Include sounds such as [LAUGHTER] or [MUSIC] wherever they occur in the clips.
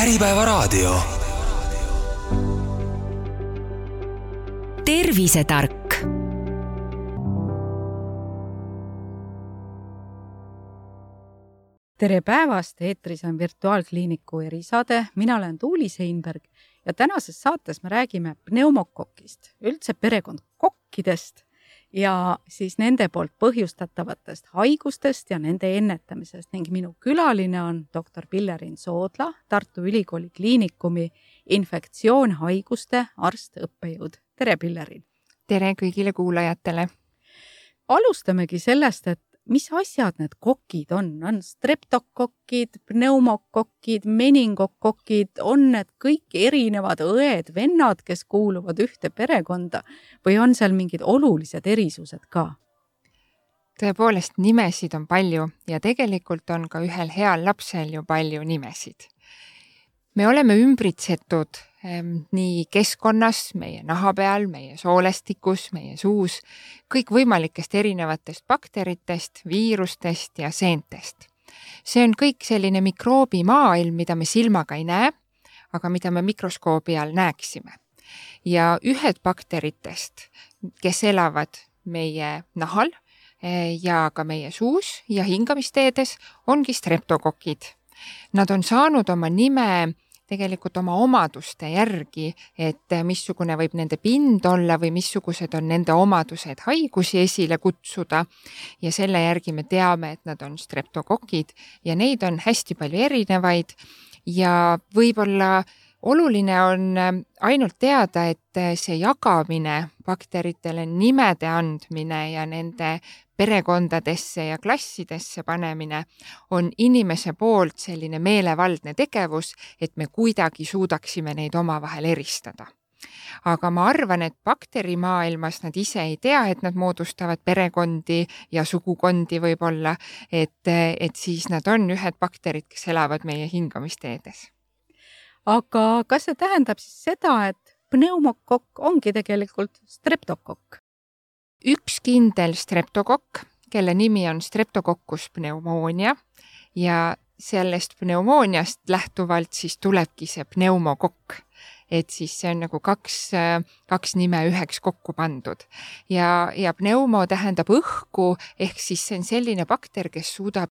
Äripäevaraadio. tervisetark. tere päevast, eetris on Virtuaalkliiniku erisaade, mina olen Tuuli Seinberg ja tänases saates me räägime pneumokokist, üldse perekond kokkidest ja siis nende poolt põhjustatavatest haigustest ja nende ennetamisest ning minu külaline on doktor Pillerin Soodla, Tartu Ülikooli Kliinikumi infektsioonhaiguste arst, õppejõud. tere, Pillerin! tere kõigile kuulajatele! alustamegi sellest, et mis asjad need kokid on, on streptokokid, pneumokokid, meningokokid, on need kõik erinevad õed-vennad, kes kuuluvad ühte perekonda või on seal mingid olulised erisused ka? tõepoolest, nimesid on palju ja tegelikult on ka ühel heal lapsel ju palju nimesid. me oleme ümbritsetud nii keskkonnas, meie naha peal, meie soolestikus, meie suus, kõikvõimalikest erinevatest bakteritest, viirustest ja seentest. see on kõik selline mikroobimaailm, mida me silmaga ei näe, aga mida me mikroskoobi all näeksime. ja ühed bakteritest, kes elavad meie nahal eh, ja ka meie suus ja hingamisteedes, ongi streptokokid. Nad on saanud oma nime tegelikult oma omaduste järgi, et missugune võib nende pind olla või missugused on nende omadused haigusi esile kutsuda. ja selle järgi me teame, et nad on streptokokid ja neid on hästi palju erinevaid ja võib-olla oluline on ainult teada, et see jagamine bakteritele, nimede andmine ja nende perekondadesse ja klassidesse panemine on inimese poolt selline meelevaldne tegevus, et me kuidagi suudaksime neid omavahel eristada aga ma arvan, et bakterimaailmas nad ise ei tea, et nad moodustavad perekondi ja sugukondi võib-olla, et, et siis nad on ühed bakterid, kes elavad meie hingamisteedes. aga kas see tähendab siis seda, et pneumokokk ongi tegelikult streptokokk? Üks kindel streptokokk, kelle nimi on Streptococcus pneumoonia ja sellest pneumooniast lähtuvalt siis tulebki see pneumokokk. et siis see on nagu kaks, kaks nime üheks kokku pandud. Ja, ja pneumo tähendab õhku, ehk siis see on selline bakter, kes suudab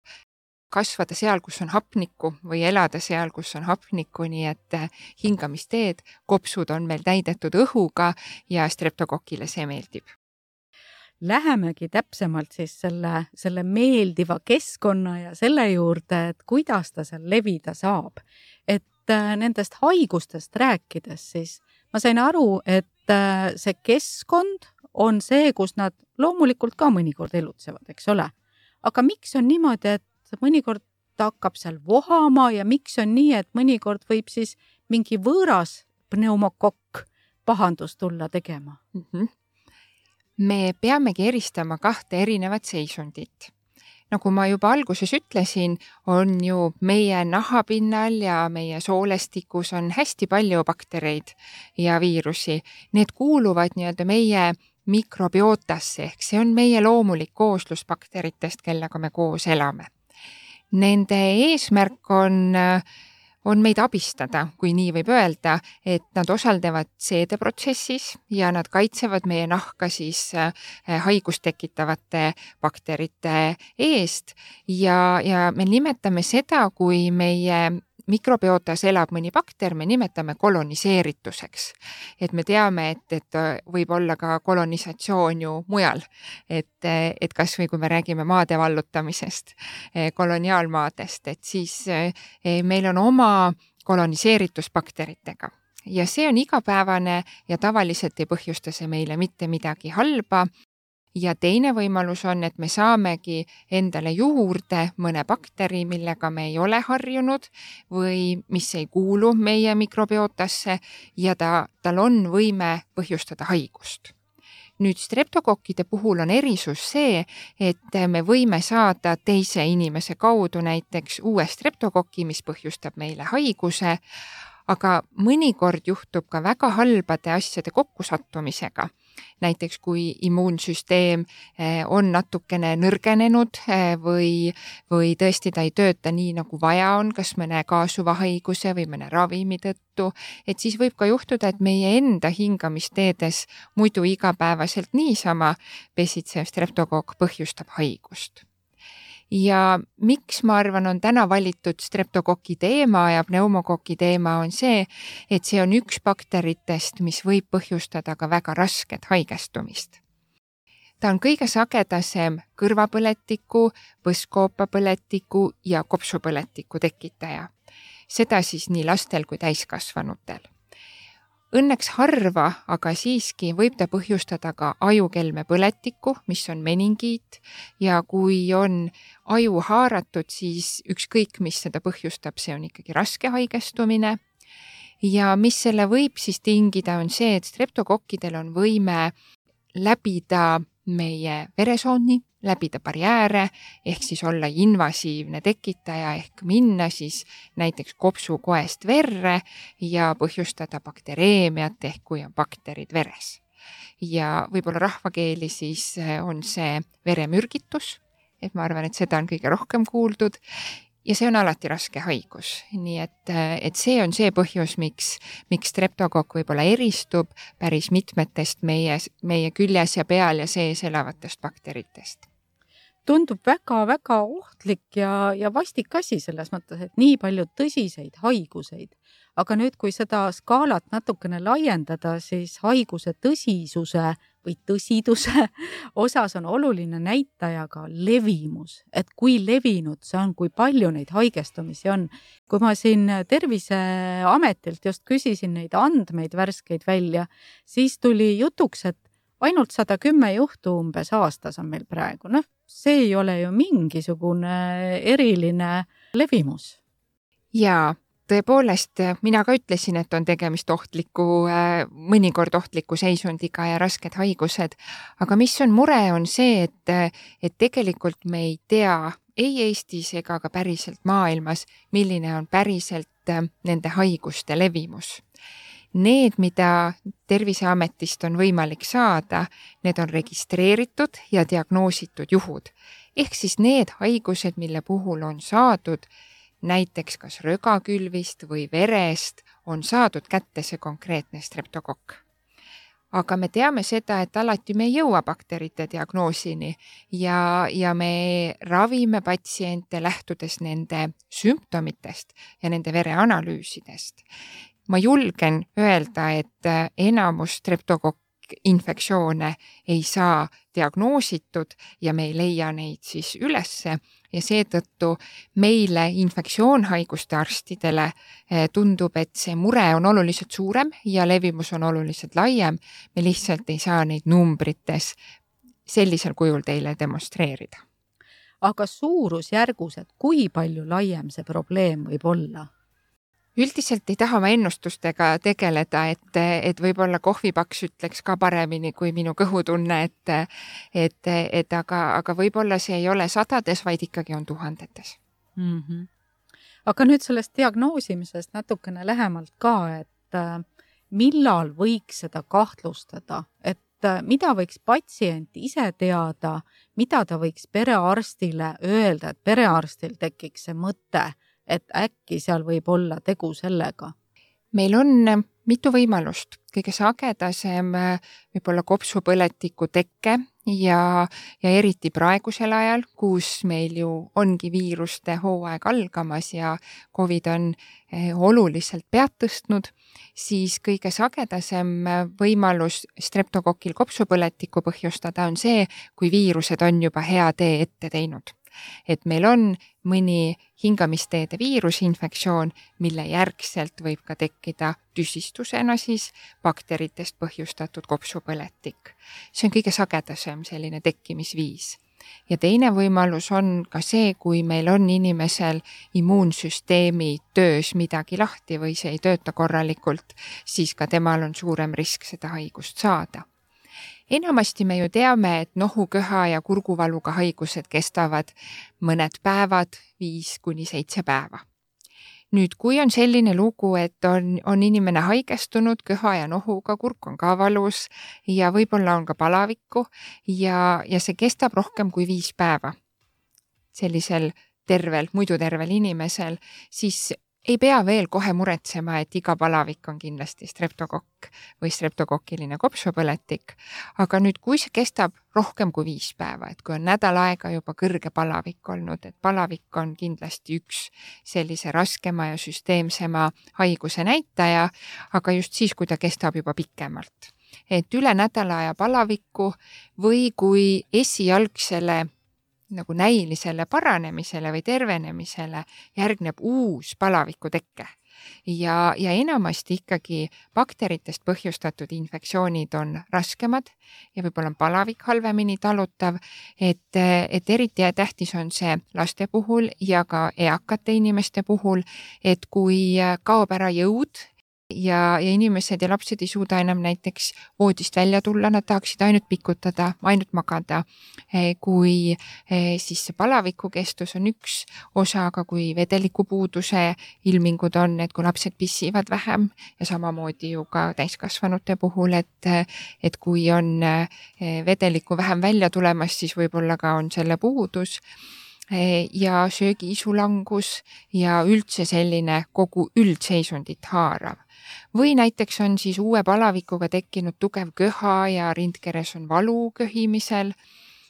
kasvada seal, kus on hapnikku või elada seal, kus on hapnikku, nii et hingamisteed, kopsud on meil täidetud õhuga ja streptokokile see meeldib lähemegi täpsemalt siis selle, selle meeldiva keskkonna ja selle juurde, et kuidas ta seal levida saab. et äh, nendest haigustest rääkides, siis ma sain aru, et äh, see keskkond on see, kus nad loomulikult ka mõnikord elutsevad, eks ole. aga miks on niimoodi, et mõnikord ta hakkab seal vohama ja miks on nii, et mõnikord võib siis mingi võõras pneumokokk pahandust tulla tegema mm? -hmm me peamegi eristama kahte erinevat seisundit. nagu ma juba alguses ütlesin, on ju meie nahapinnal ja meie soolestikus on hästi palju baktereid ja viirusi. Need kuuluvad nii-öelda meie mikrobiotasse ehk see on meie loomulik kooslus bakteritest, kellega me koos elame. Nende eesmärk on äh, on meid abistada, kui nii võib öelda, et nad osalevad seedeprotsessis ja nad kaitsevad meie nahka siis äh, haigust tekitavate bakterite eest. Ja, ja me nimetame seda, kui meie mikrobiotas elab mõni bakter, me nimetame koloniseerituseks. et me teame, et, et võib olla ka kolonisatsioon ju mujal. et, et kasvõi kui me räägime maade vallutamisest, koloniaalmaadest, et siis eh, meil on oma koloniseeritus bakteritega ja see on igapäevane ja tavaliselt ei põhjusta see meile mitte midagi halba ja teine võimalus on, et me saamegi endale juurde mõne bakteri, millega me ei ole harjunud või mis ei kuulu meie mikrobiotasse ja ta, tal on võime põhjustada haigust. Nüüd streptokokkide puhul on erisus see, et me võime saada teise inimese kaudu näiteks uue streptokoki, mis põhjustab meile haiguse, aga mõnikord juhtub ka väga halbade asjade kokkusattumisega näiteks kui immuunsüsteem eh, on natukene nõrgenenud eh, või, või tõesti ta ei tööta nii, nagu vaja on, kas mõne kaasuva haiguse või mõne ravimi tõttu, et siis võib ka juhtuda, et meie enda hingamisteedes muidu igapäevaselt niisama pesitsev streptokokk põhjustab haigust ja miks ma arvan, on täna valitud streptokoki teema ja pneumokoki teema, on see, et see on üks bakteritest, mis võib põhjustada ka väga rasket haigestumist. ta on kõige sagedasem kõrvapõletiku, põskkoopapõletiku ja kopsupõletiku tekitaja. seda siis nii lastel kui täiskasvanutel Õnneks harva, aga siiski võib ta põhjustada ka ajukelmepõletikku, mis on meningiit ja kui on aju haaratud, siis ükskõik, mis seda põhjustab, see on ikkagi raske haigestumine. ja mis selle võib siis tingida, on see, et streptokokkidel on võime läbida meie veresooni, läbida barjääre ehk siis olla invasiivne tekitaja ehk minna siis näiteks kopsukoest verre ja põhjustada baktereemiat ehk kui on bakterid veres. ja võib-olla rahvakeeli siis eh, on see veremürgitus, et ma arvan, et seda on kõige rohkem kuuldud. Ja see on alati raske haigus, nii et, et see on see põhjus, miks, miks streptokokk võib-olla eristub päris mitmetest meie, meie küljes ja peal ja sees elavatest bakteritest tundub väga-väga ohtlik ja, ja vastik asi selles mõttes, et nii palju tõsiseid haiguseid. aga nüüd, kui seda skaalat natukene laiendada, siis haiguse tõsisuse või tõsiduse [LAUGHS] osas on oluline näitaja ka levimus, et kui levinud see on, kui palju neid haigestumisi on. kui ma siin Terviseametilt just küsisin neid andmeid värskeid välja, siis tuli jutuks, et ainult sada kümme juhtu umbes aastas on meil praegu, noh, see ei ole ju mingisugune eriline levimus. jaa, tõepoolest, mina ka ütlesin, et on tegemist ohtliku, mõnikord ohtliku seisundiga ja rasked haigused. aga mis on mure, on see, et, et tegelikult me ei tea ei Eestis ega ka päriselt maailmas, milline on päriselt nende haiguste levimus Need, mida Terviseametist on võimalik saada, need on registreeritud ja diagnoositud juhud. ehk siis need haigused, mille puhul on saadud näiteks kas rögakülvist või verest, on saadud kätte see konkreetne streptokokk aga me teame seda, et alati me ei jõua bakterite diagnoosini ja, ja me ravime patsiente lähtudes nende sümptomitest ja nende vereanalüüsidest ma julgen öelda, et äh, enamus streptokokk infektsioone ei saa diagnoositud ja me ei leia neid siis ülesse ja seetõttu meile infektsioonhaiguste arstidele äh, tundub, et see mure on oluliselt suurem ja levimus on oluliselt laiem. me lihtsalt ei saa neid numbrites sellisel kujul teile demonstreerida. aga suurusjärgus, et kui palju laiem see probleem võib olla? Üldiselt ei taha ma ennustustega tegeleda, et, et võib-olla kohvipaks ütleks ka paremini kui minu kõhutunne, et, et, et aga, aga võib-olla see ei ole sadades, vaid ikkagi on tuhandetes mm. -hmm. aga nüüd sellest diagnoosimisest natukene lähemalt ka, et äh, millal võiks seda kahtlustada, et äh, mida võiks patsient ise teada, mida ta võiks perearstile öelda, et perearstil tekiks see mõte et äkki seal võib olla tegu sellega? meil on mitu võimalust, kõige sagedasem võib-olla kopsupõletiku tekke ja, ja eriti praegusel ajal, kus meil ju ongi viiruste hooaeg algamas ja Covid on eh, oluliselt pead tõstnud, siis kõige sagedasem võimalus streptokokil kopsupõletikku põhjustada on see, kui viirused on juba hea tee ette teinud et meil on mõni hingamisteede viirusinfektsioon, mille järgselt võib ka tekkida tüsistusena siis bakteritest põhjustatud kopsupõletik. see on kõige sagedasem selline tekkimisviis ja teine võimalus on ka see, kui meil on inimesel immuunsüsteemi töös midagi lahti või see ei tööta korralikult, siis ka temal on suurem risk seda haigust saada enamasti me ju teame, et nohuköha ja kurguvaluga haigused kestavad mõned päevad, viis kuni seitse päeva. nüüd, kui on selline lugu, et on, on inimene haigestunud köha ja nohuga, kurk on ka valus ja võib-olla on ka palavikku ja, ja see kestab rohkem kui viis päeva sellisel tervel, muidu tervel inimesel, siis ei pea veel kohe muretsema, et iga palavik on kindlasti streptokokk või streptokokkiline kopsupõletik. aga nüüd, kui see kestab rohkem kui viis päeva, et kui on nädal aega juba kõrge palavik olnud, et palavik on kindlasti üks sellise raskema ja süsteemsema haiguse näitaja, aga just siis, kui ta kestab juba pikemalt. et üle nädala aja palavikku või kui esialgsele nagu näilisele paranemisele või tervenemisele järgneb uus palaviku teke. ja, ja enamasti ikkagi bakteritest põhjustatud infektsioonid on raskemad ja võib-olla on palavik halvemini talutav, et, et eriti tähtis on see laste puhul ja ka eakate inimeste puhul, et kui kaob ära jõud ja, ja inimesed ja lapsed ei suuda enam näiteks voodist välja tulla, nad tahaksid ainult pikutada, ainult magada. Eh, kui eh, siis see palaviku kestus on üks osa, aga kui vedelikupuuduse ilmingud on, et kui lapsed pissivad vähem ja samamoodi ju ka täiskasvanute puhul, et, et kui on eh, vedelikku vähem välja tulemas, siis võib-olla ka on selle puudus ja söögiisu langus ja üldse selline kogu üldseisundit haarav või näiteks on siis uue palavikuga tekkinud tugev köha ja rindkeres on valu köhimisel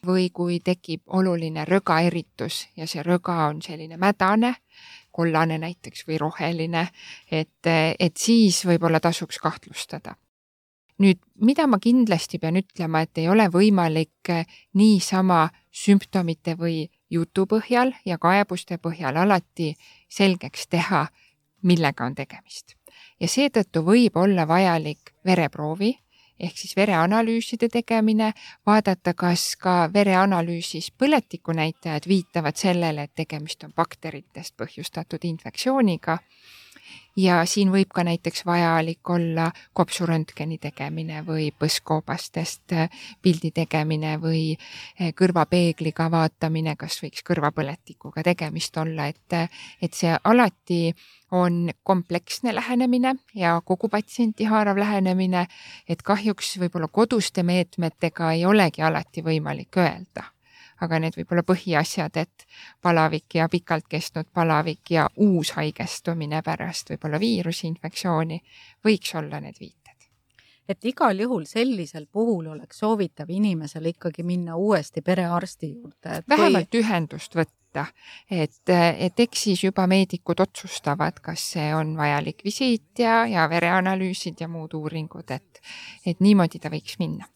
või kui tekib oluline rögaeritus ja see röga on selline mädane, kollane näiteks või roheline, et, et siis võib-olla tasuks kahtlustada. nüüd, mida ma kindlasti pean ütlema, et ei ole võimalik niisama sümptomite või jutu põhjal ja kaebuste põhjal alati selgeks teha, millega on tegemist ja seetõttu võib olla vajalik vereproovi ehk siis vereanalüüside tegemine, vaadata, kas ka vereanalüüsis põletikunäitajad viitavad sellele, et tegemist on bakteritest põhjustatud infektsiooniga ja siin võib ka näiteks vajalik olla kopsuröntgeni tegemine või põsskoobastest äh, pildi tegemine või äh, kõrvapeegliga vaatamine, kas võiks kõrvapõletikuga tegemist olla, et, et see alati on kompleksne lähenemine ja kogu patsienti haarav lähenemine, et kahjuks võib-olla koduste meetmetega ei olegi alati võimalik öelda aga need võib-olla põhiasjad, et palavik ja pikalt kestnud palavik ja uus haigestumine pärast võib-olla viirusinfektsiooni võiks olla need viited et igal juhul sellisel puhul oleks soovitav inimesel ikkagi minna uuesti perearsti juurde. vähemalt kui... ühendust võtta, et, et eks siis juba meedikud otsustavad, kas see on vajalik visiit ja, ja vereanalüüsid ja muud uuringud, et, et niimoodi ta võiks minna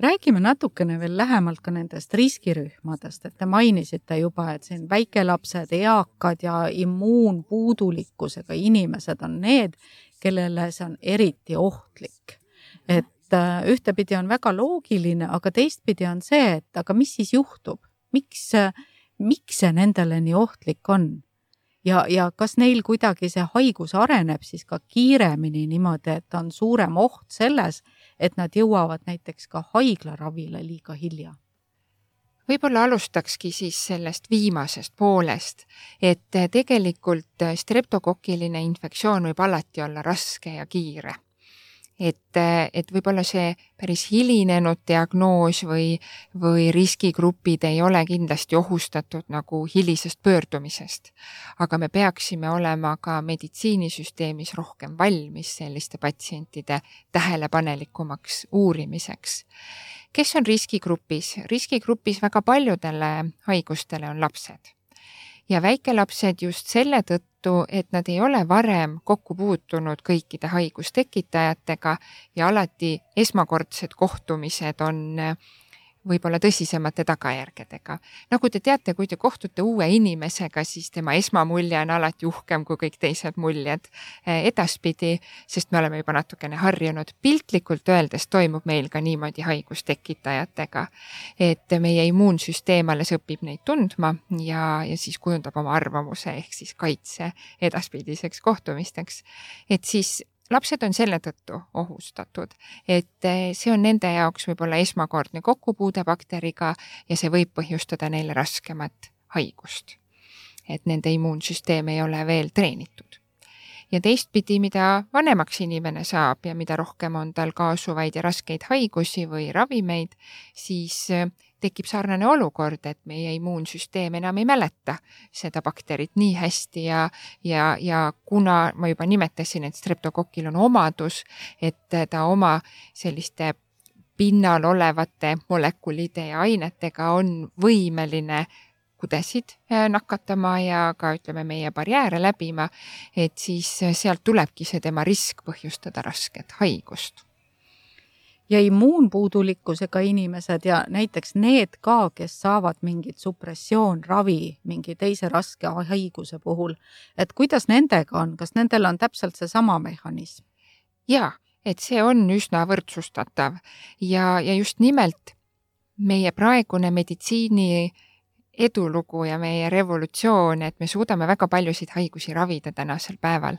räägime natukene veel lähemalt ka nendest riskirühmadest, et te mainisite juba, et siin väikelapsed, eakad ja immuunpuudulikkusega inimesed on need, kellele see on eriti ohtlik. et äh, ühtepidi on väga loogiline, aga teistpidi on see, et aga mis siis juhtub, miks, miks see nendele nii ohtlik on? ja, ja kas neil kuidagi see haigus areneb siis ka kiiremini niimoodi, et on suurem oht selles, et nad jõuavad näiteks ka haiglaravile liiga hilja? võib-olla alustakski siis sellest viimasest poolest, et tegelikult streptokokiline infektsioon võib alati olla raske ja kiire et, et võib-olla see päris hilinenud diagnoos või, või riskigrupid ei ole kindlasti ohustatud nagu hilisest pöördumisest. aga me peaksime olema ka meditsiinisüsteemis rohkem valmis selliste patsientide tähelepanelikumaks uurimiseks. kes on riskigrupis? riskigrupis väga paljudele haigustele on lapsed ja väikelapsed just selle tõttu, et nad ei ole varem kokku puutunud kõikide haigustekitajatega ja alati esmakordsed kohtumised on võib-olla tõsisemate tagajärgedega. nagu te teate, kui te kohtute uue inimesega, siis tema esmamulje on alati uhkem kui kõik teised muljed eh, edaspidi, sest me oleme juba natukene harjunud. piltlikult öeldes toimub meil ka niimoodi haigustekitajatega, et meie immuunsüsteem alles õpib neid tundma ja, ja siis kujundab oma arvamuse ehk siis kaitse edaspidiseks kohtumisteks. et siis lapsed on selle tõttu ohustatud, et eh, see on nende jaoks võib-olla esmakordne kokkupuude bakteriga ja see võib põhjustada neile raskemat haigust. et nende immuunsüsteem ei ole veel treenitud. ja teistpidi, mida vanemaks inimene saab ja mida rohkem on tal kaasuvaid ja raskeid haigusi või ravimeid, siis tekib sarnane olukord, et meie immuunsüsteem enam ei mäleta seda bakterit nii hästi ja, ja, ja kuna ma juba nimetasin, et streptokokil on omadus, et ta oma selliste pinnal olevate molekulide ja ainetega on võimeline kudesid äh, nakatama ja ka ütleme, meie barjääre läbima, et siis sealt tulebki see tema risk põhjustada rasket haigust ja immuunpuudulikkusega inimesed ja näiteks need ka, kes saavad mingit supressioonravi mingi teise raske haiguse puhul, et kuidas nendega on, kas nendel on täpselt seesama mehhanism? jaa, et see on üsna võrdsustatav. Ja, ja just nimelt meie praegune meditsiini edulugu ja meie revolutsioon, et me suudame väga paljusid haigusi ravida tänasel päeval.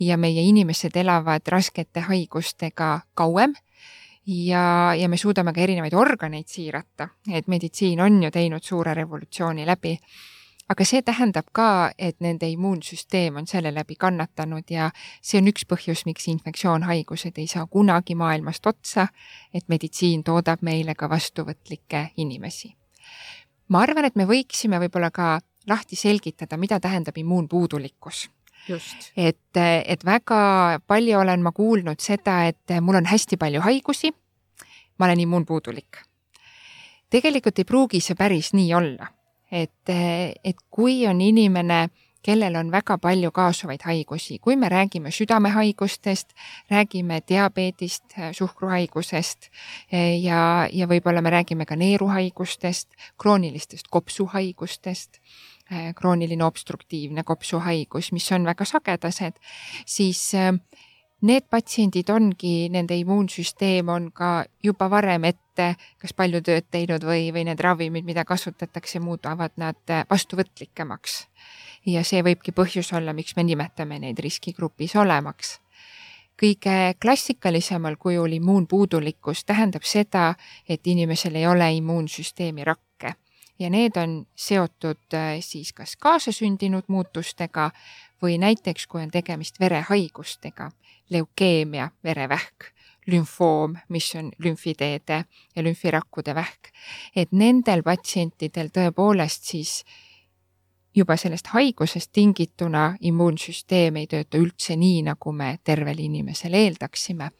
Ja meie inimesed elavad raskete haigustega kauem ja, ja me suudame ka erinevaid organeid siirata, et meditsiin on ju teinud suure revolutsiooni läbi. aga see tähendab ka, et nende immuunsüsteem on selle läbi kannatanud ja see on üks põhjus, miks infektsioonhaigused ei saa kunagi maailmast otsa, et meditsiin toodab meile ka vastuvõtlikke inimesi. ma arvan, et me võiksime võib-olla ka lahti selgitada, mida tähendab immuunpuudulikkus. Et, et väga palju olen ma kuulnud seda, et mul on hästi palju haigusi. ma olen immuunpuudulik. tegelikult ei pruugi see päris nii olla, et, et kui on inimene, kellel on väga palju kaasuvaid haigusi, kui me räägime südamehaigustest, räägime diabeedist, suhkruhaigusest ja, ja võib-olla me räägime ka neeruhaigustest, kroonilistest kopsuhaigustest krooniline obstruktiivne kopsuhaigus, mis on väga sagedased, siis äh, need patsiendid ongi, nende immuunsüsteem on ka juba varem ette kas palju tööd teinud või, või need ravimid, mida kasutatakse, muudavad nad äh, vastuvõtlikemaks. ja see võibki põhjus olla, miks me nimetame neid riskigrupis olemaks kõige klassikalisemal kujul immuunpuudulikkus tähendab seda, et inimesel ei ole immuunsüsteemi rakke ja need on seotud äh, siis kas kaasasündinud muutustega või näiteks, kui on tegemist verehaigustega, leukeemia, verevähk, lümfoom, mis on lümfiteede ja lümfirakkude vähk, et nendel patsientidel tõepoolest siis juba sellest haigusest tingituna immuunsüsteem ei tööta üldse nii, nagu me tervel inimesel eeldaksime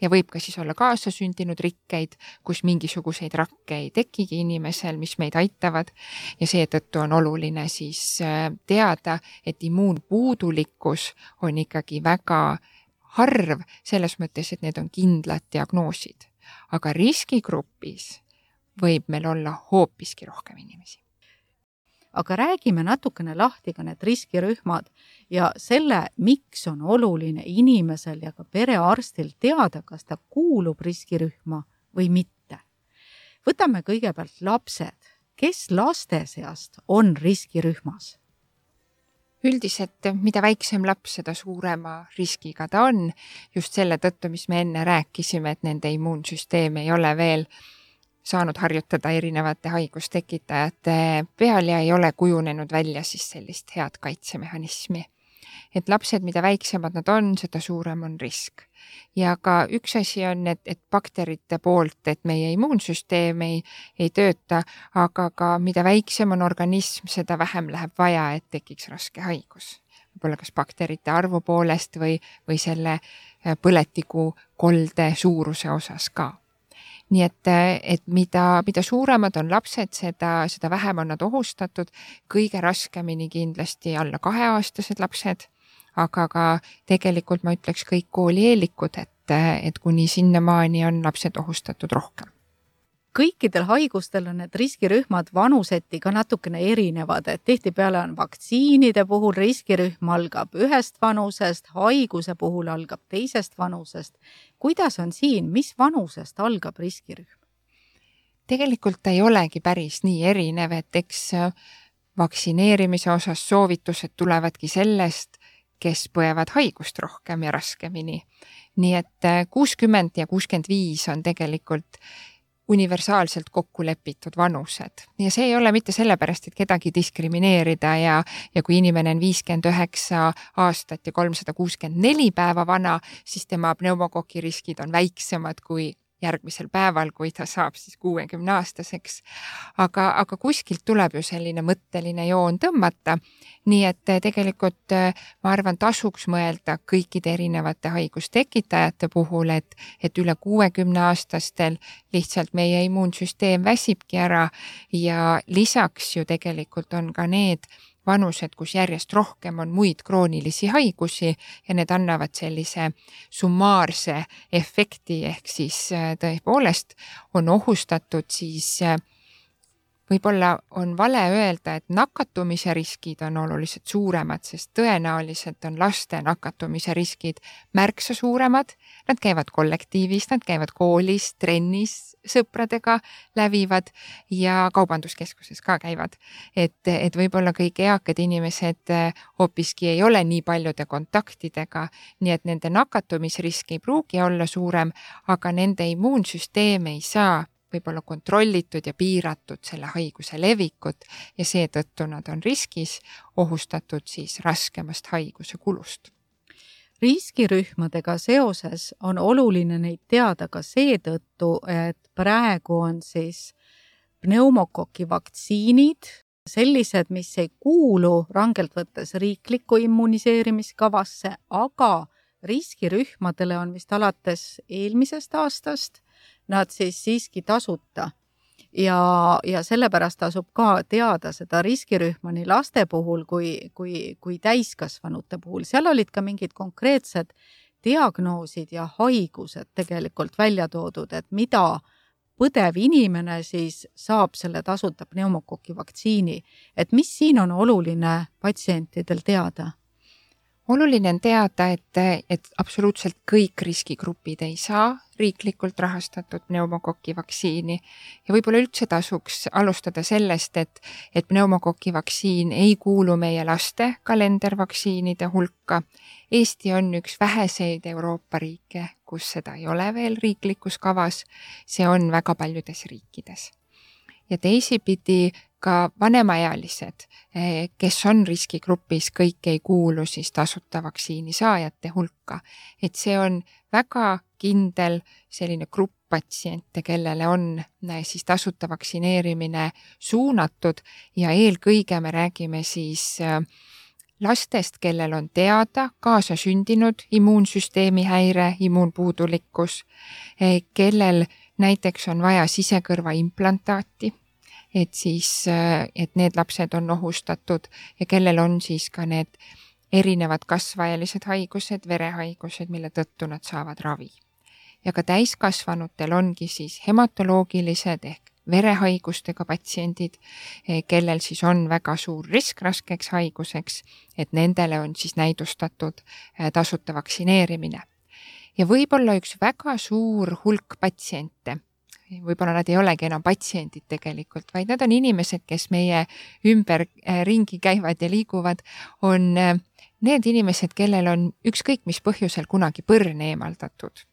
ja võib ka siis olla kaasasündinud rikkeid, kus mingisuguseid rakke ei tekigi inimesel, mis meid aitavad ja seetõttu on oluline siis äh, teada, et immuunpuudulikkus on ikkagi väga harv selles mõttes, et need on kindlad diagnoosid. aga riskigrupis võib meil olla hoopiski rohkem inimesi aga räägime natukene lahti ka need riskirühmad ja selle, miks on oluline inimesel ja ka perearstil teada, kas ta kuulub riskirühma või mitte. võtame kõigepealt lapsed, kes laste seast on riskirühmas? üldiselt, mida väiksem laps, seda suurema riskiga ta on, just selle tõttu, mis me enne rääkisime, et nende immuunsüsteem ei ole veel saanud harjutada erinevate haigustekitajate peal ja ei ole kujunenud välja siis sellist head kaitsemehhanismi. et lapsed, mida väiksemad nad on, seda suurem on risk. ja ka üks asi on, et, et bakterite poolt, et meie immuunsüsteem ei, ei tööta, aga ka mida väiksem on organism, seda vähem läheb vaja, et tekiks raske haigus võib-olla kas bakterite arvu poolest või, või selle põletikukolde suuruse osas ka nii et, et mida, mida suuremad on lapsed, seda, seda vähem on nad ohustatud. kõige raskemini kindlasti alla kaheaastased lapsed, aga ka tegelikult ma ütleks kõik koolieelikud, et, et kuni sinnamaani on lapsed ohustatud rohkem kõikidel haigustel on need riskirühmad vanuseti ka natukene erinevad, et tihtipeale on vaktsiinide puhul riskirühm algab ühest vanusest, haiguse puhul algab teisest vanusest. kuidas on siin, mis vanusest algab riskirühm? tegelikult ei olegi päris nii erinev, et eks äh, vaktsineerimise osas soovitused tulevadki sellest, kes põevad haigust rohkem ja raskemini. nii et äh, kuuskümmend ja kuuskümmend viis on tegelikult universaalselt kokku lepitud vanused. Ja see ei ole mitte sellepärast, et kedagi diskrimineerida ja, ja kui inimene on viiskümmend üheksa aastat ja kolmsada kuuskümmend neli päeva vana, siis tema pneumokoki riskid on väiksemad kui järgmisel päeval, kui ta saab siis kuuekümne aastaseks. aga, aga kuskilt tuleb ju selline mõtteline joon tõmmata. nii et eh, tegelikult eh, ma arvan, tasuks mõelda kõikide erinevate haigustekitajate puhul, et, et üle kuuekümne aastastel lihtsalt meie immuunsüsteem väsibki ära ja lisaks ju tegelikult on ka need vanused, kus järjest rohkem on muid kroonilisi haigusi ja need annavad sellise summaarse efekti, ehk siis äh, tõepoolest on ohustatud siis äh, võib-olla on vale öelda, et nakatumise riskid on oluliselt suuremad, sest tõenäoliselt on laste nakatumise riskid märksa suuremad. Nad käivad kollektiivis, nad käivad koolis, trennis, sõpradega lävivad ja kaubanduskeskuses ka käivad. et, et võib-olla kõik eakad inimesed eh, hoopiski ei ole nii paljude kontaktidega, nii et nende nakatumisrisk ei pruugi olla suurem, aga nende immuunsüsteem ei saa võib-olla kontrollitud ja piiratud selle haiguse levikut ja seetõttu nad on riskis ohustatud siis raskemast haiguse kulust. Riskirühmadega seoses on oluline neid teada ka seetõttu, et praegu on siis pneumokoki vaktsiinid sellised, mis ei kuulu rangelt võttes riiklikku immuniseerimiskavasse, aga riskirühmadele on vist alates eelmisest aastast nad siis siiski tasuta. ja, ja sellepärast tasub ka teada seda riskirühma nii laste puhul kui, kui, kui täiskasvanute puhul, seal olid ka mingid konkreetsed diagnoosid ja haigused tegelikult välja toodud, et mida põdev inimene siis saab selle tasuta pneumokoki vaktsiini, et mis siin on oluline patsientidel teada oluline on teada, et, et absoluutselt kõik riskigrupid ei saa riiklikult rahastatud pneumokoki vaktsiini ja võib-olla üldse tasuks alustada sellest, et, et pneumokoki vaktsiin ei kuulu meie laste kalendervaktsiinide hulka. Eesti on üks väheseid Euroopa riike, kus seda ei ole veel riiklikus kavas. see on väga paljudes riikides ja teisipidi ka vanemaealised, eh, kes on riskigrupis, kõik ei kuulu siis tasuta vaktsiini saajate hulka. et see on väga kindel selline grupp patsiente, kellele on eh, siis tasuta vaktsineerimine suunatud ja eelkõige me räägime siis eh, lastest, kellel on teada kaasasündinud immuunsüsteemi häire, immuunpuudulikkus, kellel näiteks on vaja sisekõrva implantaati et siis, äh, et need lapsed on ohustatud ja kellel on siis ka need erinevad kasvaealised haigused, verehaigused, mille tõttu nad saavad ravi. ja ka täiskasvanutel ongi siis hematoloogilised ehk verehaigustega patsiendid, eh, kellel siis on väga suur risk raskeks haiguseks, et nendele on siis näidustatud eh, tasuta vaktsineerimine. ja võib-olla üks väga suur hulk patsiente võib-olla nad ei olegi enam patsiendid tegelikult, vaid nad on inimesed, kes meie ümber äh, ringi käivad ja liiguvad, on äh, need inimesed, kellel on ükskõik mis põhjusel kunagi põrn eemaldatud.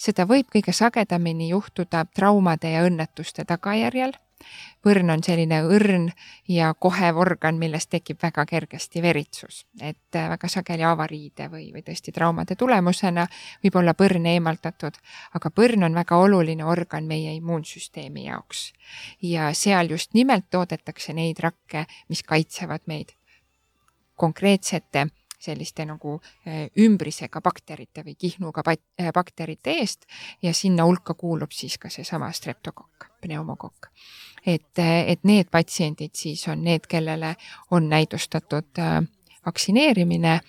seda võib kõige sagedamini juhtuda traumade ja õnnetuste tagajärjel põrn on selline õrn ja kohev organ, millest tekib väga kergesti veritsus, et äh, väga sageli avariide või, või tõesti traumade tulemusena võib olla põrn eemaldatud, aga põrn on väga oluline organ meie immuunsüsteemi jaoks. ja seal just nimelt toodetakse neid rakke, mis kaitsevad meid konkreetsete selliste nagu äh, ümbrisega bakterite või kihnuga äh, bakterite eest ja sinna hulka kuulub siis ka seesama streptokokk, pneumokokk. Et, et need patsiendid siis on need, kellele on näidustatud vaktsineerimine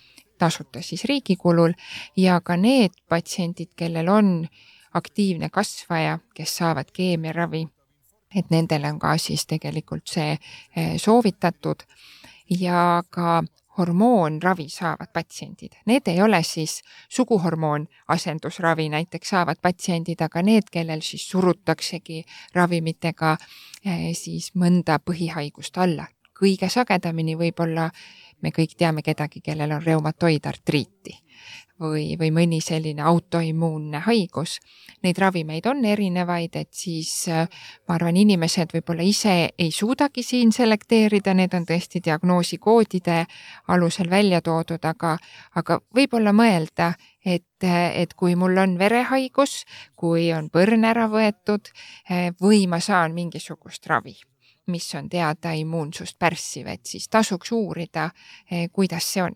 tasuta siis riigi kulul ja ka need patsiendid, kellel on aktiivne kasvaja, kes saavad keemiaravi, et nendele on ka siis tegelikult see soovitatud. Ja ka hormoonravi saavad patsiendid. Need ei ole siis suguhormoon asendusravi näiteks saavad patsiendid, aga need, kellel siis surutaksegi ravimitega eh, siis mõnda põhihaigust alla. kõige sagedamini võib-olla me kõik teame kedagi, kellel on reumatoidartriiti või, või mõni selline autoimmuunne haigus. Neid ravimeid on erinevaid, et siis äh, ma arvan, inimesed võib-olla ise ei suudagi siin selekteerida, need on tõesti diagnoosikoodide alusel välja toodud, aga, aga võib-olla mõelda, et, et kui mul on verehaigus, kui on põrn ära võetud äh, või ma saan mingisugust ravi mis on teada immuunsust pärssiv, et siis tasuks uurida, äh, kuidas see on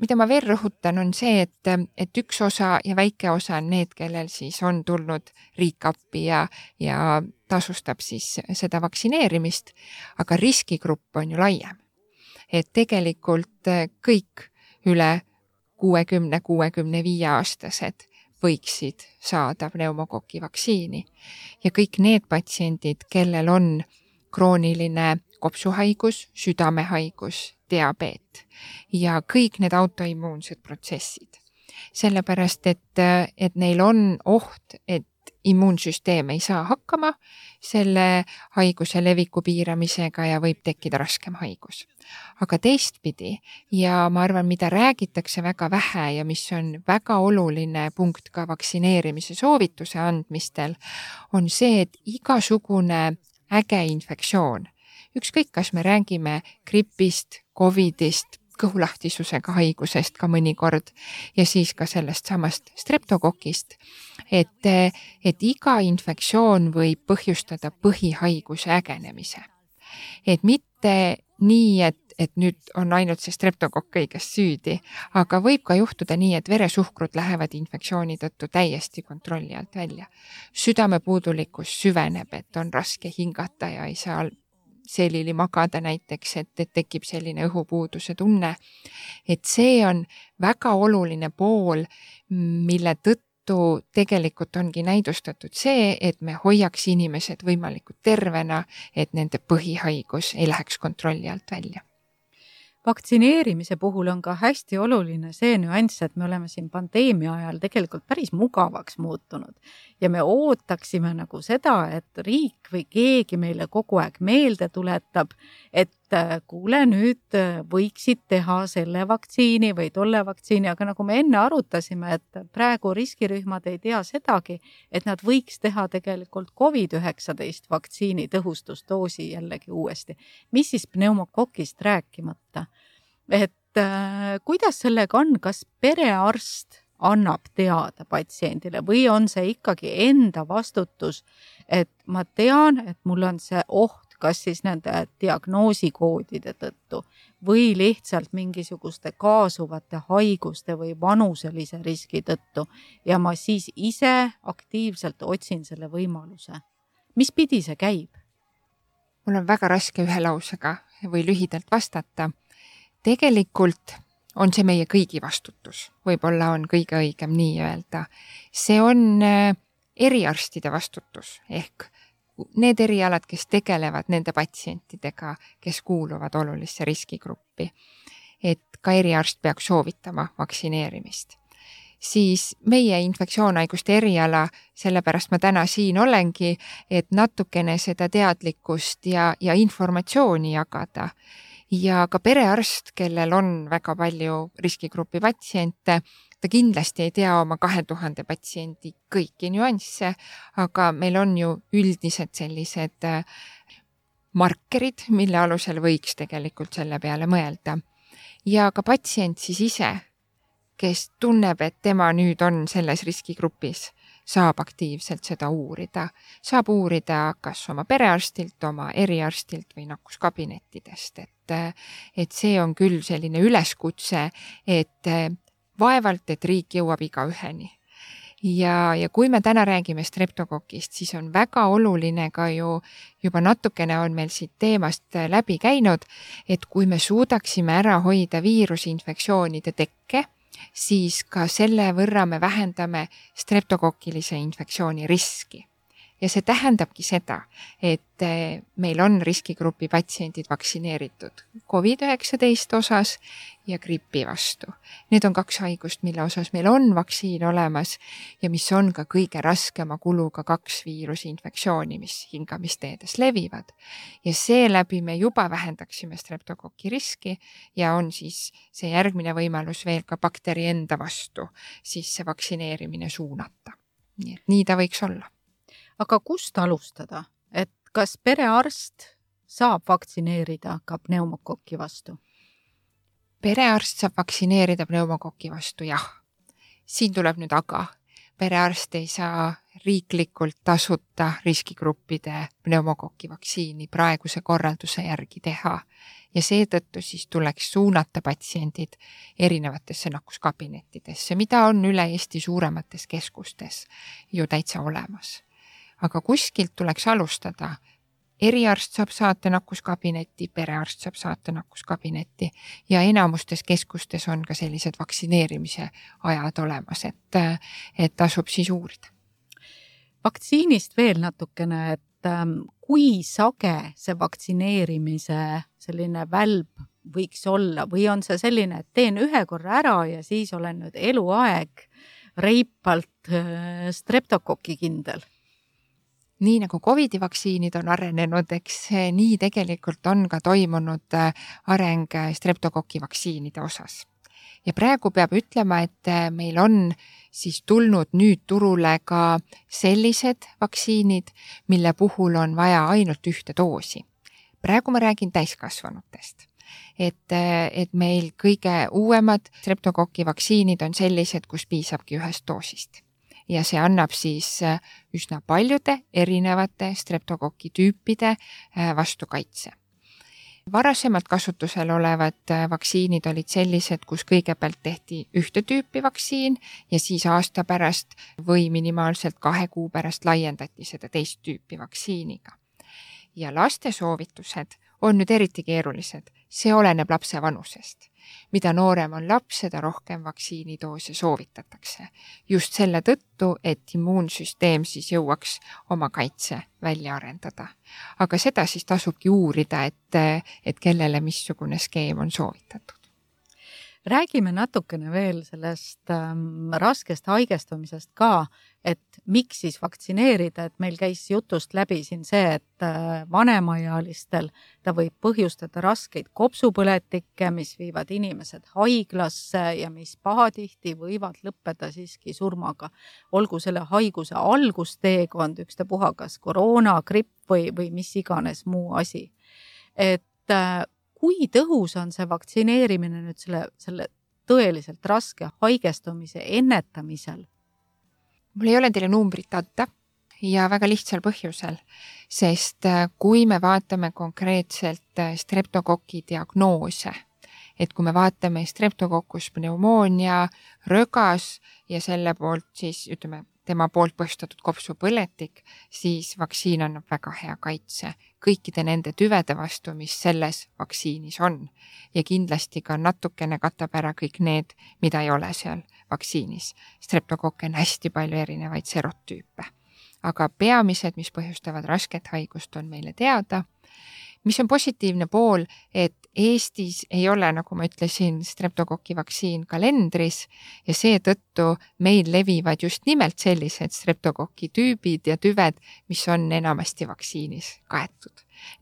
mida ma veel rõhutan, on see, et, et üks osa ja väike osa on need, kellel siis on tulnud riik appi ja, ja tasustab siis seda vaktsineerimist, aga riskigrupp on ju laiem. et tegelikult kõik üle kuuekümne, kuuekümne viie aastased võiksid saada pneumokoki vaktsiini ja kõik need patsiendid, kellel on krooniline kopsuhaigus, südamehaigus, diabeet ja kõik need autoimmuunsed protsessid. sellepärast, et, et neil on oht, et immuunsüsteem ei saa hakkama selle haiguse leviku piiramisega ja võib tekkida raskem haigus. aga teistpidi ja ma arvan, mida räägitakse väga vähe ja mis on väga oluline punkt ka vaktsineerimise soovituse andmistel, on see, et igasugune äge infektsioon ükskõik, kas me räägime gripist, Covidist, kõhulahtisusega haigusest ka mõnikord ja siis ka sellest samast streptokokist. et, et iga infektsioon võib põhjustada põhihaiguse ägenemise. et mitte nii, et, et nüüd on ainult see streptokokk kõiges süüdi, aga võib ka juhtuda nii, et veresuhkrud lähevad infektsiooni tõttu täiesti kontrolli alt välja. südamepuudulikkus süveneb, et on raske hingata ja ei saa selili magada näiteks, et, et tekib selline õhupuuduse tunne. et see on väga oluline pool, mille tõttu tegelikult ongi näidustatud see, et me hoiaks inimesed võimalikult tervena, et nende põhihaigus ei läheks kontrolli alt välja vaktsineerimise puhul on ka hästi oluline see nüanss, et me oleme siin pandeemia ajal tegelikult päris mugavaks muutunud. Ja me ootaksime nagu seda, et riik või keegi meile kogu aeg meelde tuletab, et kuule, nüüd äh, võiksid teha selle vaktsiini või tolle vaktsiini, aga nagu me enne arutasime, et praegu riskirühmad ei tea sedagi, et nad võiks teha tegelikult Covid-19 vaktsiini tõhustusdoosi jällegi uuesti. mis siis pneumokokist rääkimata et äh, kuidas sellega on, kas perearst annab teada patsiendile või on see ikkagi enda vastutus, et ma tean, et mul on see oht, kas siis nende diagnoosikoodide tõttu või lihtsalt mingisuguste kaasuvate haiguste või vanuselise riski tõttu ja ma siis ise aktiivselt otsin selle võimaluse. mis pidi see käib? mul on väga raske ühe lausega või lühidalt vastata tegelikult on see meie kõigi vastutus, võib-olla on kõige õigem nii öelda. see on äh, eriarstide vastutus ehk need erialad, kes tegelevad nende patsientidega, kes kuuluvad olulisse riskigruppi. et ka eriarst peaks soovitama vaktsineerimist. siis meie infektsioonhaiguste eriala, sellepärast ma täna siin olengi, et natukene seda teadlikkust ja, ja informatsiooni jagada ja ka perearst, kellel on väga palju riskigrupi patsiente, ta kindlasti ei tea oma kahe tuhande patsiendi kõiki nüansse, aga meil on ju üldised sellised äh, markerid, mille alusel võiks tegelikult selle peale mõelda. ja ka patsient siis ise, kes tunneb, et tema nüüd on selles riskigrupis saab aktiivselt seda uurida. saab uurida kas oma perearstilt, oma eriarstilt või nakkuskabinettidest, et, et see on küll selline üleskutse, et vaevalt, et riik jõuab igaüheni ja, ja kui me täna räägime streptokokist, siis on väga oluline ka ju, juba natukene on meil siit teemast läbi käinud, et kui me suudaksime ära hoida viirusinfektsioonide tekke siis ka selle võrra me vähendame streptokokilise infektsiooni riski. Ja see tähendabki seda, et eh, meil on riskigrupi patsiendid vaktsineeritud Covid-19 osas ja gripi vastu. Need on kaks haigust, mille osas meil on vaktsiin olemas ja mis on ka kõige raskema kuluga kaks viirusinfektsiooni, mis hingamisteedes levivad. ja seeläbi me juba vähendaksime streptokoki riski ja on siis see järgmine võimalus veel ka bakteri enda vastu siis see vaktsineerimine suunata. nii et nii ta võiks olla aga kust alustada, et kas perearst saab vaktsineerida ka pneumokoki vastu? perearst saab vaktsineerida pneumokoki vastu, jah. siin tuleb nüüd aga. perearst ei saa riiklikult tasuta riskigruppide pneumokoki vaktsiini praeguse korralduse järgi teha ja seetõttu siis tuleks suunata patsiendid erinevatesse nakkuskabinettidesse, mida on üle Eesti suuremates keskustes ju täitsa olemas aga kuskilt tuleks alustada. eriarst saab saata nakkuskabinetti, perearst saab saata nakkuskabinetti ja enamustes keskustes on ka sellised vaktsineerimise ajad olemas, et, et tasub siis uurida. vaktsiinist veel natukene, et ähm, kui sage see vaktsineerimise selline välb võiks olla või on see selline, et teen ühe korra ära ja siis olen nüüd eluaeg reipalt äh, streptokoki kindel? Nii nagu Covidi vaktsiinid on arenenud, eks nii tegelikult on ka toimunud äh, areng äh, streptokoki vaktsiinide osas. ja praegu peab ütlema, et äh, meil on siis tulnud nüüd turule ka sellised vaktsiinid, mille puhul on vaja ainult ühte doosi. praegu ma räägin täiskasvanutest et, et meil kõige uuemad streptokoki vaktsiinid on sellised, kus piisabki ühest doosist ja see annab siis äh, üsna paljude erinevate streptokoki tüüpide äh, vastu kaitse varasemalt kasutusel olevad äh, vaktsiinid olid sellised, kus kõigepealt tehti ühte tüüpi vaktsiin ja siis aasta pärast või minimaalselt kahe kuu pärast laiendati seda teist tüüpi vaktsiiniga. ja laste soovitused on nüüd eriti keerulised, see oleneb lapse vanusest mida noorem on laps, seda rohkem vaktsiinidoose soovitatakse. just selle tõttu, et immuunsüsteem siis jõuaks oma kaitse välja arendada. aga seda siis tasubki uurida, et, et kellele missugune skeem on soovitatud räägime natukene veel sellest ähm, raskest haigestumisest ka, et miks siis vaktsineerida, et meil käis jutust läbi siin see, et äh, vanemaealistel ta võib põhjustada raskeid kopsupõletikke, mis viivad inimesed haiglasse ja mis pahatihti võivad lõppeda siiski surmaga. olgu selle haiguse algusteekond ükstapuha, kas koroona, gripp või, või mis iganes muu asi. et äh, kui tõhus on see vaktsineerimine nüüd selle, selle tõeliselt raske haigestumise ennetamisel? Mul ei ole teile numbrit anda ja väga lihtsal põhjusel, sest äh, kui me vaatame konkreetselt äh, streptokoki diagnoose, et kui me vaatame streptokokus pneumoonia, rögas ja selle poolt siis ütleme, tema poolt põhjustatud kopsupõletik, siis vaktsiin annab väga hea kaitse kõikide nende tüvede vastu, mis selles vaktsiinis on. ja kindlasti ka natukene katab ära kõik need, mida ei ole seal vaktsiinis. streptokokke on hästi palju erinevaid serotüüpe. aga peamised, mis põhjustavad rasket haigust, on meile teada mis on positiivne pool, et Eestis ei ole, nagu ma ütlesin, streptokoki vaktsiin kalendris ja seetõttu meil levivad just nimelt sellised streptokoki tüübid ja tüved, mis on enamasti vaktsiinis kaetud.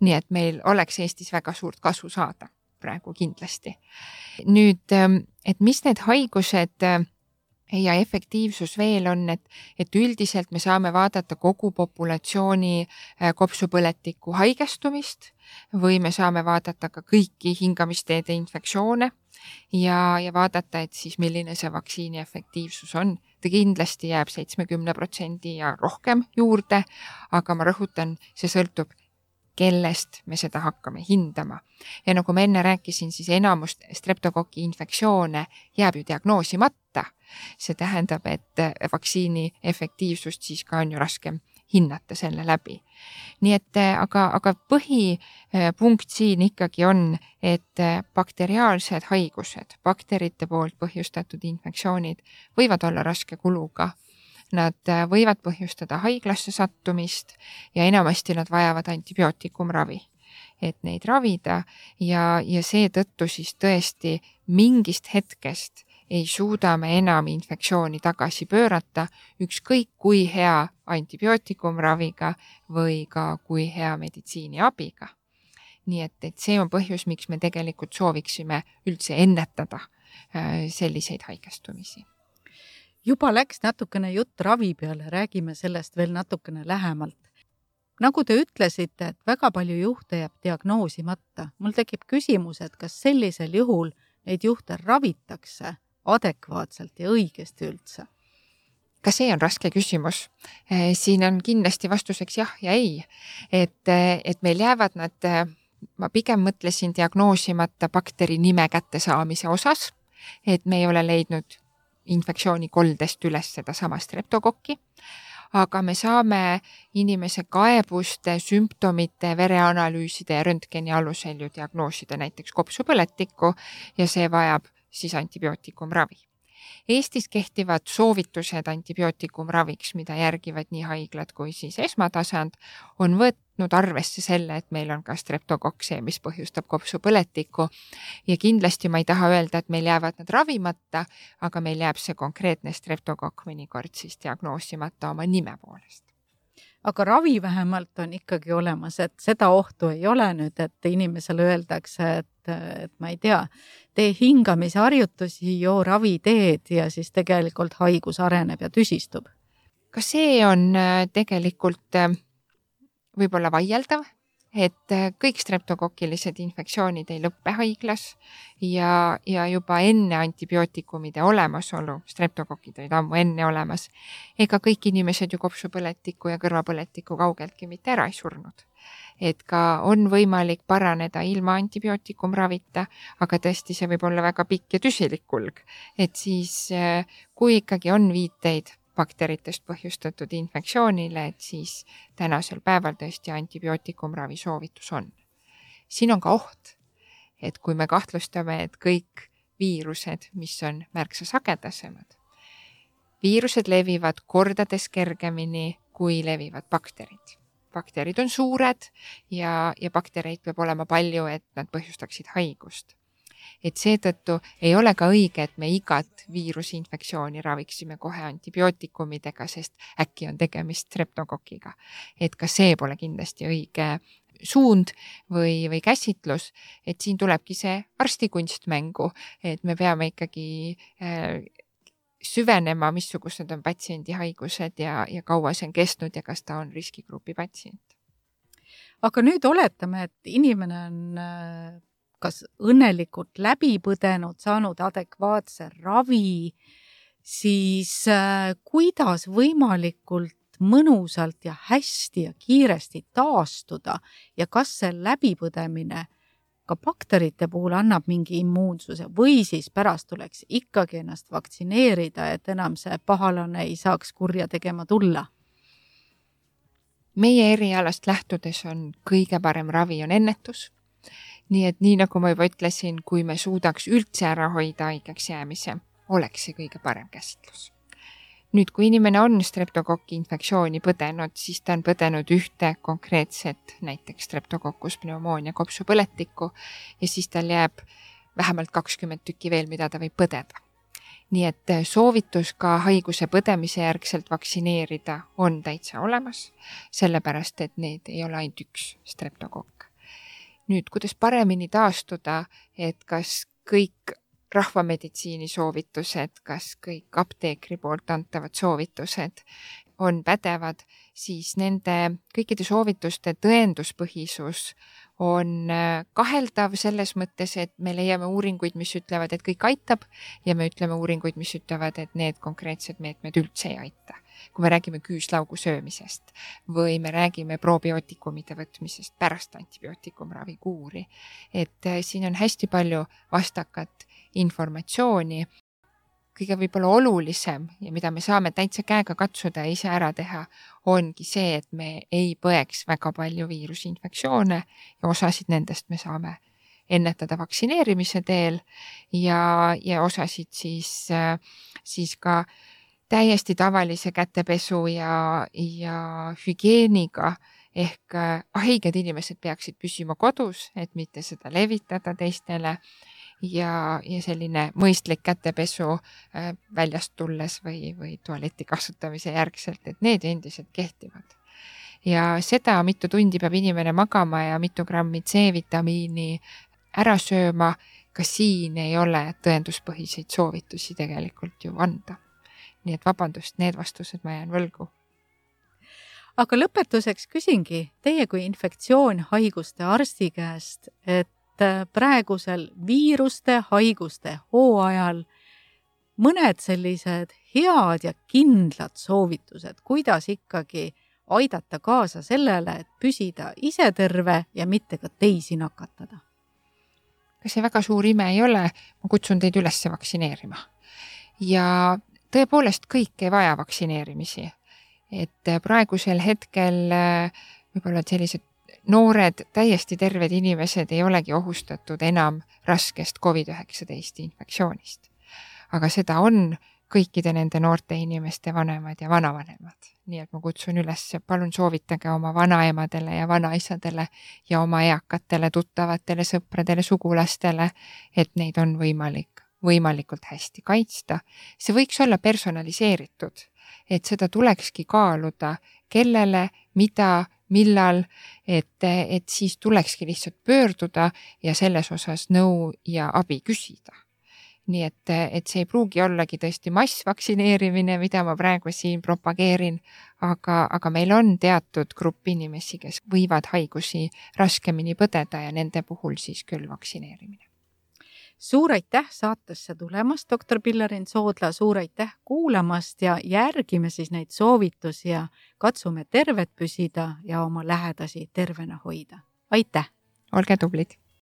nii et meil oleks Eestis väga suurt kasu saada praegu kindlasti. nüüd, et mis need haigused ja efektiivsus veel on, et, et üldiselt me saame vaadata kogu populatsiooni äh, kopsupõletiku haigestumist või me saame vaadata ka kõiki hingamisteede infektsioone ja, ja vaadata, et siis milline see vaktsiini efektiivsus on. ta kindlasti jääb seitsmekümne protsendi ja rohkem juurde, aga ma rõhutan, see sõltub kellest me seda hakkame hindama. ja nagu ma enne rääkisin, siis enamus streptokoki infektsioone jääb ju diagnoosimata. See tähendab, et vaktsiini efektiivsust siis ka on ju raskem hinnata selle läbi. nii et aga, aga põhipunkt siin ikkagi on, et bakteriaalsed haigused, bakterite poolt põhjustatud infektsioonid võivad olla raske kuluga. Nad võivad põhjustada haiglasse sattumist ja enamasti nad vajavad antibiootikumravi, et neid ravida. Ja, ja seetõttu siis tõesti mingist hetkest ei suuda me enam infektsiooni tagasi pöörata, ükskõik kui hea antibiootikumraviga või ka kui hea meditsiiniabiga. nii et, et see on põhjus, miks me tegelikult sooviksime üldse ennetada äh, selliseid haigestumisi juba läks natukene jutt ravi peale, räägime sellest veel natukene lähemalt. nagu te ütlesite, et väga palju juhte jääb diagnoosimata. mul tekib küsimus, et kas sellisel juhul neid juhte ravitakse adekvaatselt ja õigesti üldse? ka see on raske küsimus. Eh, siin on kindlasti vastuseks jah ja ei. et, eh, et meil jäävad nad, eh, ma pigem mõtlesin diagnoosimata bakteri nime kättesaamise osas, et me ei ole leidnud infektsioonikoldest üles sedasama streptokokki. aga me saame inimese kaebuste, sümptomite, vereanalüüside ja röntgeni alusel ju diagnoosida näiteks kopsupõletikku ja see vajab siis antibiootikumravi Eestis kehtivad soovitused antibiootikumraviks, mida järgivad nii haiglad kui siis esmatasand, on võtnud arvesse selle, et meil on ka streptokokk see, mis põhjustab kopsupõletikku. ja kindlasti ma ei taha öelda, et meil jäävad nad ravimata, aga meil jääb see konkreetne streptokokk mõnikord siis diagnoosimata oma nime poolest aga ravi vähemalt on ikkagi olemas, et seda ohtu ei ole nüüd, et inimesele öeldakse, et, et ma ei tea, tee hingamisharjutusi, joo raviteed ja siis tegelikult haigus areneb ja tüsistub. ka see on äh, tegelikult äh, võib-olla vaieldav et äh, kõik streptokokilised infektsioonid ei lõppe haiglas ja, ja juba enne antibiootikumide olemasolu, streptokokid olid ammu enne olemas, ega kõik inimesed ju kopsupõletiku ja kõrvapõletiku kaugeltki mitte ära ei surnud. et ka on võimalik paraneda ilma antibiootikumravita, aga tõesti, see võib olla väga pikk ja tüsilik kulg. et siis, äh, kui ikkagi on viiteid bakteritest põhjustatud infektsioonile, et siis tänasel päeval tõesti antibiootikumravi soovitus on. siin on ka oht, et kui me kahtlustame, et kõik viirused, mis on märksa sagedasemad, viirused levivad kordades kergemini, kui levivad bakterid. bakterid on suured ja, ja baktereid peab olema palju, et nad põhjustaksid haigust et seetõttu ei ole ka õige, et me igat viirusinfektsiooni raviksime kohe antibiootikumidega, sest äkki on tegemist streptokokiga. et ka see pole kindlasti õige suund või, või käsitlus, et siin tulebki see arstikunst mängu, et me peame ikkagi äh, süvenema, missugused on patsiendi haigused ja, ja kaua see on kestnud ja kas ta on riskigrupi patsient. aga nüüd oletame, et inimene on äh, kas õnnelikult läbi põdenud, saanud adekvaatse ravi, siis äh, kuidas võimalikult mõnusalt ja hästi ja kiiresti taastuda ja kas see läbipõdemine ka bakterite puhul annab mingi immuunsuse või siis pärast tuleks ikkagi ennast vaktsineerida, et enam see pahalane ei saaks kurja tegema tulla? meie erialast lähtudes on kõige parem ravi on ennetus nii et nii nagu ma juba ütlesin, kui me suudaks üldse ära hoida haigeks jäämise, oleks see kõige parem käsitlus. nüüd, kui inimene on streptokokki infektsiooni põdenud, siis ta on põdenud ühte konkreetset, näiteks streptokokkus pneumoonia kopsupõletikku ja siis tal jääb vähemalt kakskümmend tükki veel, mida ta võib põdeda nii et soovitus ka haiguse põdemise järgselt vaktsineerida on täitsa olemas, sellepärast et need ei ole ainult üks streptokokk nüüd, kuidas paremini taastuda, et kas kõik rahvameditsiini soovitused, kas kõik apteekri poolt antavad soovitused on pädevad, siis nende kõikide soovituste tõenduspõhisus on äh, kaheldav selles mõttes, et me leiame uuringuid, mis ütlevad, et kõik aitab ja me ütleme uuringuid, mis ütlevad, et need konkreetsed meetmed üldse ei aita kui me räägime küüslaugu söömisest või me räägime probiootikumide võtmisest pärast antibiootikumravi kuuri. et äh, siin on hästi palju vastakat informatsiooni. Kõige võib-olla olulisem ja mida me saame täitsa käega katsuda ja ise ära teha, ongi see, et me ei põeks väga palju viirusinfektsioone ja osasid nendest me saame ennetada vaktsineerimise teel ja, ja osasid siis, siis ka täiesti tavalise kätepesu ja, ja hügieeniga. Ehk äh, haiged inimesed peaksid püsima kodus, et mitte seda levitada teistele ja, ja selline mõistlik kätepesu äh, väljast tulles või, või tualeti kasutamise järgselt, et need endiselt kehtivad. ja seda, mitu tundi peab inimene magama ja mitu grammi C-vitamiini ära sööma, ka siin ei ole tõenduspõhiseid soovitusi tegelikult ju anda. nii et vabandust, need vastused ma jään võlgu aga lõpetuseks küsingi teie kui infektsioonhaiguste arsti käest, et äh, praegusel viiruste, haiguste hooajal mõned sellised head ja kindlad soovitused, kuidas ikkagi aidata kaasa sellele, et püsida ise terve ja mitte ka teisi nakatada? kas see väga suur ime ei ole, ma kutsun teid üles vaktsineerima. ja tõepoolest kõik ei vaja vaktsineerimisi et äh, praegusel hetkel äh, võib-olla sellised noored, täiesti terved inimesed ei olegi ohustatud enam raskest Covid-19 infektsioonist. aga seda on kõikide nende noorte inimeste vanemad ja vanavanemad. nii et ma kutsun üles, palun soovitage oma vanaemadele ja vanaisadele ja oma eakatele tuttavatele, sõpradele, sugulastele, et neid on võimalik võimalikult hästi kaitsta. see võiks olla personaliseeritud et seda tulekski kaaluda, kellele, mida, millal, et, et siis tulekski lihtsalt pöörduda ja selles osas nõu ja abi küsida. nii et, et see ei pruugi ollagi tõesti massvaktsineerimine, mida ma praegu siin propageerin, aga, aga meil on teatud grupp inimesi, kes võivad haigusi raskemini põdeda ja nende puhul siis küll vaktsineerimine suur aitäh saatesse tulemast, doktor Pillerin Soodla, suur aitäh kuulamast ja järgime siis neid soovitusi ja katsume terved püsida ja oma lähedasi tervena hoida. aitäh! olge tublid!